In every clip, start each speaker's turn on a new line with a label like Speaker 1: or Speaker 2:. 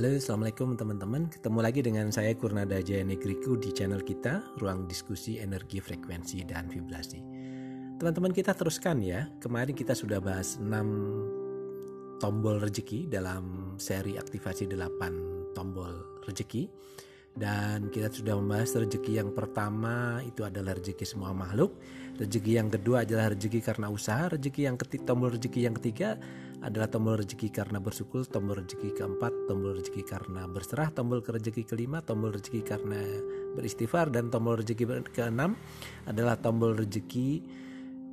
Speaker 1: Halo, Assalamualaikum teman-teman. Ketemu lagi dengan saya Kurnada Jaya Negriku di channel kita, Ruang Diskusi Energi Frekuensi dan Vibrasi. Teman-teman kita teruskan ya. Kemarin kita sudah bahas 6 tombol rezeki dalam seri aktivasi 8 tombol rezeki. Dan kita sudah membahas rezeki yang pertama itu adalah rezeki semua makhluk. Rezeki yang kedua adalah rezeki karena usaha. Rezeki yang ketiga, tombol rezeki yang ketiga adalah tombol rezeki karena bersyukur, tombol rezeki keempat, tombol rezeki karena berserah, tombol rezeki kelima, tombol rezeki karena beristighfar dan tombol rezeki keenam adalah tombol rezeki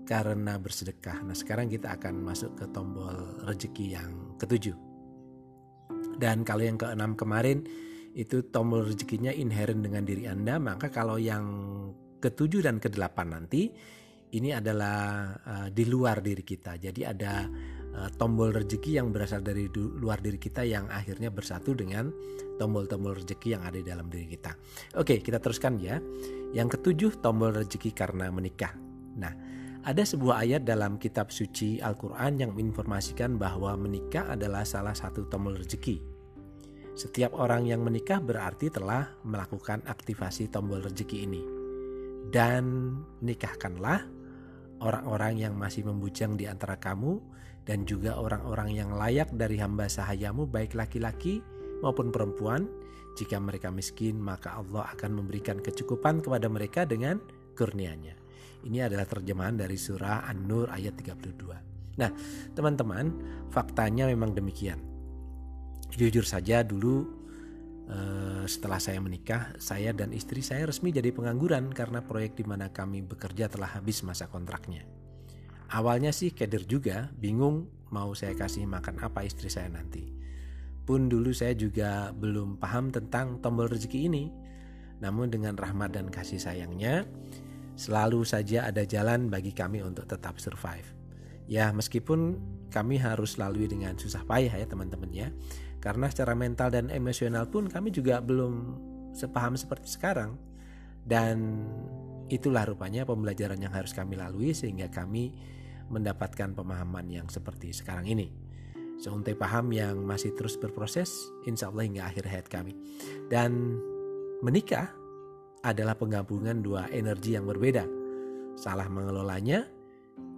Speaker 1: karena bersedekah. Nah, sekarang kita akan masuk ke tombol rezeki yang ketujuh. Dan kalau yang keenam kemarin itu tombol rezekinya inherent dengan diri Anda, maka kalau yang ketujuh dan kedelapan nanti ini adalah uh, di luar diri kita. Jadi ada Eh, tombol rezeki yang berasal dari luar diri kita yang akhirnya bersatu dengan tombol-tombol rezeki yang ada di dalam diri kita. Oke, kita teruskan ya. Yang ketujuh, tombol rezeki karena menikah. Nah, ada sebuah ayat dalam kitab suci Al-Quran yang menginformasikan bahwa menikah adalah salah satu tombol rezeki. Setiap orang yang menikah berarti telah melakukan aktivasi tombol rezeki ini. Dan nikahkanlah orang-orang yang masih membujang di antara kamu dan juga orang-orang yang layak dari hamba sahayamu baik laki-laki maupun perempuan. Jika mereka miskin maka Allah akan memberikan kecukupan kepada mereka dengan kurnianya. Ini adalah terjemahan dari surah An-Nur ayat 32 nah teman-teman faktanya memang demikian jujur saja dulu eh, setelah saya menikah, saya dan istri saya resmi jadi pengangguran karena proyek di mana kami bekerja telah habis masa kontraknya. Awalnya sih keder juga, bingung mau saya kasih makan apa istri saya nanti. Pun dulu saya juga belum paham tentang tombol rezeki ini. Namun dengan rahmat dan kasih sayangnya, selalu saja ada jalan bagi kami untuk tetap survive. Ya meskipun kami harus lalui dengan susah payah ya teman-teman ya. Karena secara mental dan emosional pun kami juga belum sepaham seperti sekarang. Dan itulah rupanya pembelajaran yang harus kami lalui sehingga kami mendapatkan pemahaman yang seperti sekarang ini. Seuntai paham yang masih terus berproses, insya Allah hingga akhir hayat kami. Dan menikah adalah penggabungan dua energi yang berbeda. Salah mengelolanya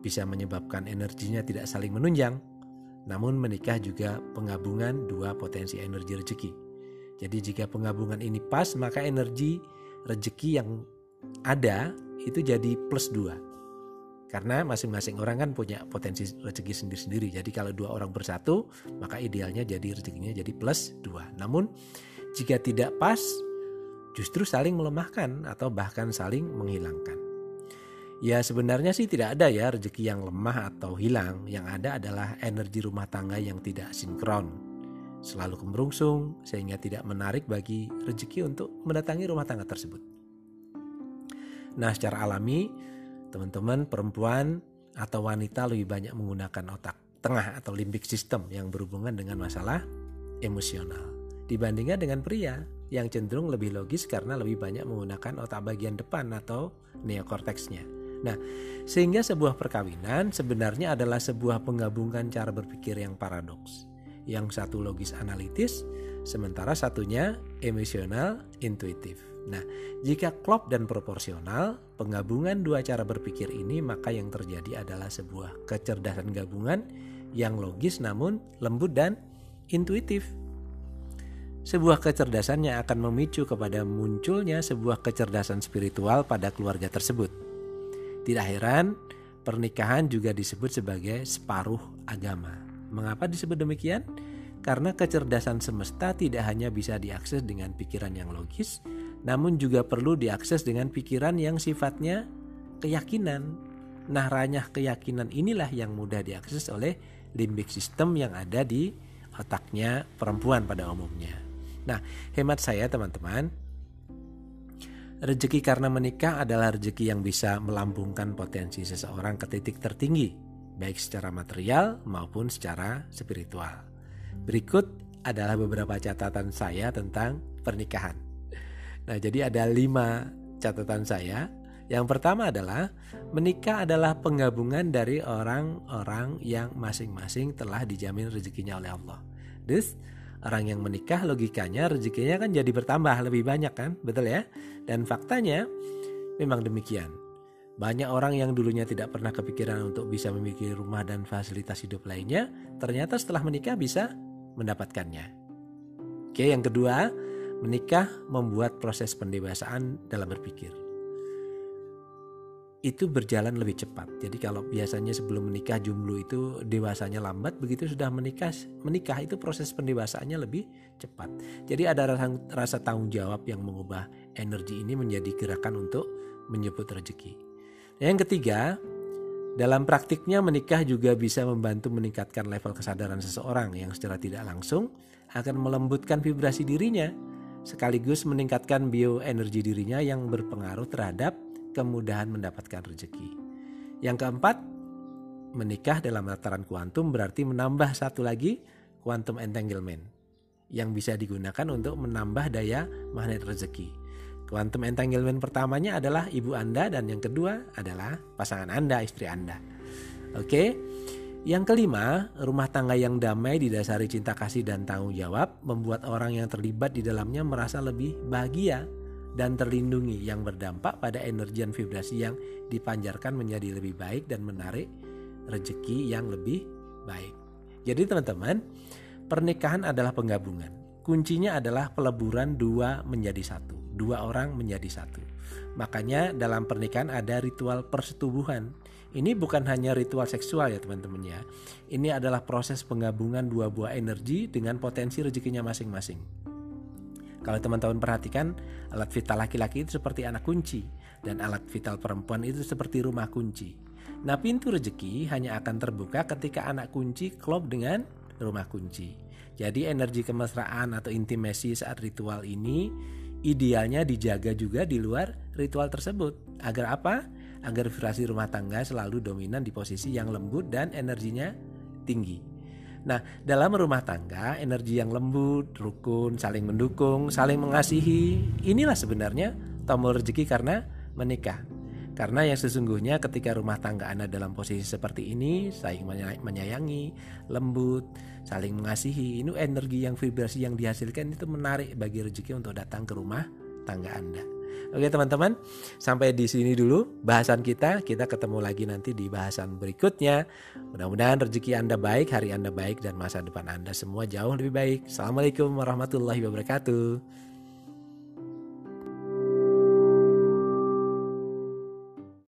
Speaker 1: bisa menyebabkan energinya tidak saling menunjang. Namun menikah juga penggabungan dua potensi energi rezeki. Jadi jika penggabungan ini pas, maka energi rezeki yang ada itu jadi plus dua karena masing-masing orang kan punya potensi rezeki sendiri-sendiri. Jadi kalau dua orang bersatu, maka idealnya jadi rezekinya jadi plus dua. Namun jika tidak pas, justru saling melemahkan atau bahkan saling menghilangkan. Ya sebenarnya sih tidak ada ya rezeki yang lemah atau hilang. Yang ada adalah energi rumah tangga yang tidak sinkron. Selalu kemerungsung sehingga tidak menarik bagi rezeki untuk mendatangi rumah tangga tersebut. Nah secara alami teman-teman perempuan atau wanita lebih banyak menggunakan otak tengah atau limbik system yang berhubungan dengan masalah emosional dibandingkan dengan pria yang cenderung lebih logis karena lebih banyak menggunakan otak bagian depan atau neokorteksnya. Nah, sehingga sebuah perkawinan sebenarnya adalah sebuah penggabungan cara berpikir yang paradoks. Yang satu logis analitis, sementara satunya emosional intuitif. Nah, jika klop dan proporsional, penggabungan dua cara berpikir ini maka yang terjadi adalah sebuah kecerdasan gabungan yang logis namun lembut dan intuitif. Sebuah kecerdasan yang akan memicu kepada munculnya sebuah kecerdasan spiritual pada keluarga tersebut. Tidak heran, pernikahan juga disebut sebagai separuh agama. Mengapa disebut demikian? Karena kecerdasan semesta tidak hanya bisa diakses dengan pikiran yang logis, namun juga perlu diakses dengan pikiran yang sifatnya keyakinan. Nah, ranyah keyakinan inilah yang mudah diakses oleh limbik sistem yang ada di otaknya perempuan pada umumnya. Nah, hemat saya teman-teman, rezeki karena menikah adalah rezeki yang bisa melambungkan potensi seseorang ke titik tertinggi, baik secara material maupun secara spiritual. Berikut adalah beberapa catatan saya tentang pernikahan. Nah, jadi ada lima catatan saya. Yang pertama adalah menikah adalah penggabungan dari orang-orang yang masing-masing telah dijamin rezekinya oleh Allah. Thus, orang yang menikah logikanya rezekinya kan jadi bertambah lebih banyak kan, betul ya? Dan faktanya memang demikian. Banyak orang yang dulunya tidak pernah kepikiran untuk bisa memiliki rumah dan fasilitas hidup lainnya, ternyata setelah menikah bisa mendapatkannya. Oke, yang kedua, menikah membuat proses pendewasaan dalam berpikir itu berjalan lebih cepat. Jadi kalau biasanya sebelum menikah jomblo itu dewasanya lambat, begitu sudah menikah menikah itu proses pendewasaannya lebih cepat. Jadi ada rasa, rasa tanggung jawab yang mengubah energi ini menjadi gerakan untuk menyebut rezeki. Yang ketiga, dalam praktiknya menikah juga bisa membantu meningkatkan level kesadaran seseorang yang secara tidak langsung akan melembutkan vibrasi dirinya sekaligus meningkatkan bioenergi dirinya yang berpengaruh terhadap kemudahan mendapatkan rezeki. Yang keempat, menikah dalam lataran kuantum berarti menambah satu lagi quantum entanglement yang bisa digunakan untuk menambah daya magnet rezeki. Quantum entanglement pertamanya adalah ibu Anda dan yang kedua adalah pasangan Anda, istri Anda. Oke. Yang kelima, rumah tangga yang damai didasari cinta kasih dan tanggung jawab membuat orang yang terlibat di dalamnya merasa lebih bahagia dan terlindungi yang berdampak pada energi dan vibrasi yang dipanjarkan menjadi lebih baik dan menarik rezeki yang lebih baik. Jadi teman-teman, pernikahan adalah penggabungan. Kuncinya adalah peleburan dua menjadi satu, dua orang menjadi satu. Makanya dalam pernikahan ada ritual persetubuhan. Ini bukan hanya ritual seksual ya teman-teman ya. Ini adalah proses penggabungan dua buah energi dengan potensi rezekinya masing-masing. Kalau teman-teman perhatikan, alat vital laki-laki itu seperti anak kunci dan alat vital perempuan itu seperti rumah kunci. Nah, pintu rezeki hanya akan terbuka ketika anak kunci klop dengan rumah kunci. Jadi energi kemesraan atau intimasi saat ritual ini idealnya dijaga juga di luar ritual tersebut. Agar apa? Agar vibrasi rumah tangga selalu dominan di posisi yang lembut dan energinya tinggi. Nah, dalam rumah tangga, energi yang lembut, rukun, saling mendukung, saling mengasihi, inilah sebenarnya tombol rezeki karena menikah. Karena yang sesungguhnya ketika rumah tangga Anda dalam posisi seperti ini, saling menyayangi, lembut, saling mengasihi, ini energi yang vibrasi yang dihasilkan itu menarik bagi rezeki untuk datang ke rumah tangga Anda. Oke teman-teman, sampai di sini dulu bahasan kita. Kita ketemu lagi nanti di bahasan berikutnya. Mudah-mudahan rezeki Anda baik, hari Anda baik, dan masa depan Anda semua jauh lebih baik. Assalamualaikum warahmatullahi wabarakatuh.